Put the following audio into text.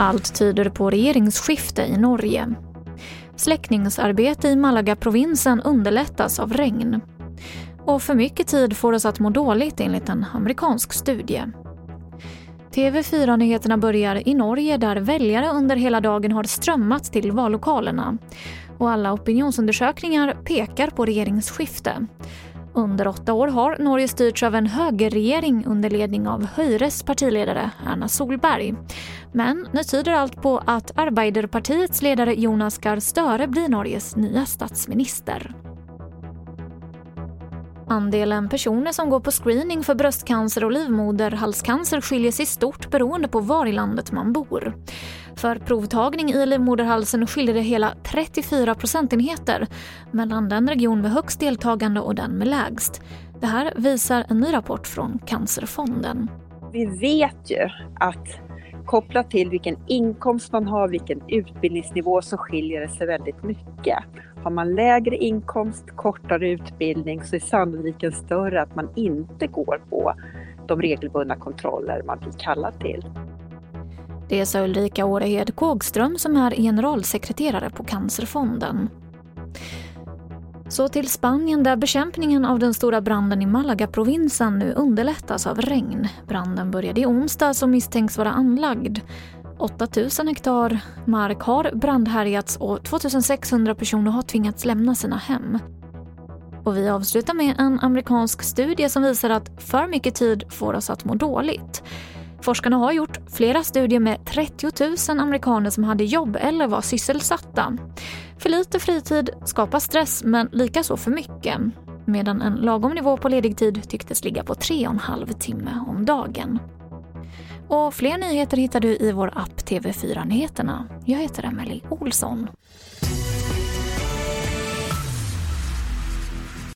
Allt tyder på regeringsskifte i Norge. Släckningsarbete i Malaga-provinsen underlättas av regn. Och för mycket tid får oss att må dåligt enligt en amerikansk studie. TV4-nyheterna börjar i Norge där väljare under hela dagen har strömmat till vallokalerna. Och alla opinionsundersökningar pekar på regeringsskifte. Under åtta år har Norge styrts av en högerregering under ledning av Høyres partiledare Erna Solberg. Men nu tyder allt på att Arbeiderpartiets ledare Jonas Gahr Støre blir Norges nya statsminister. Andelen personer som går på screening för bröstcancer och livmoderhalscancer skiljer sig stort beroende på var i landet man bor. För provtagning i livmoderhalsen skiljer det hela 34 procentenheter mellan den region med högst deltagande och den med lägst. Det här visar en ny rapport från Cancerfonden. Vi vet ju att kopplat till vilken inkomst man har, vilken utbildningsnivå så skiljer det sig väldigt mycket. Har man lägre inkomst, kortare utbildning så är sannolikheten större att man inte går på de regelbundna kontroller man blir kallad till. Det sa Ulrika Årehed Kågström som är generalsekreterare på Cancerfonden. Så till Spanien där bekämpningen av den stora branden i Malaga-provinsen nu underlättas av regn. Branden började i onsdag som misstänks vara anlagd. 8000 hektar mark har brandhärjats och 2600 personer har tvingats lämna sina hem. Och vi avslutar med en amerikansk studie som visar att för mycket tid får oss att må dåligt. Forskarna har gjort flera studier med 30 000 amerikaner som hade jobb eller var sysselsatta. För lite fritid skapar stress, men likaså för mycket. Medan en lagom nivå på ledig tid tycktes ligga på 3,5 timme om dagen. Och fler nyheter hittar du i vår app TV4 Nyheterna. Jag heter Emily Olsson.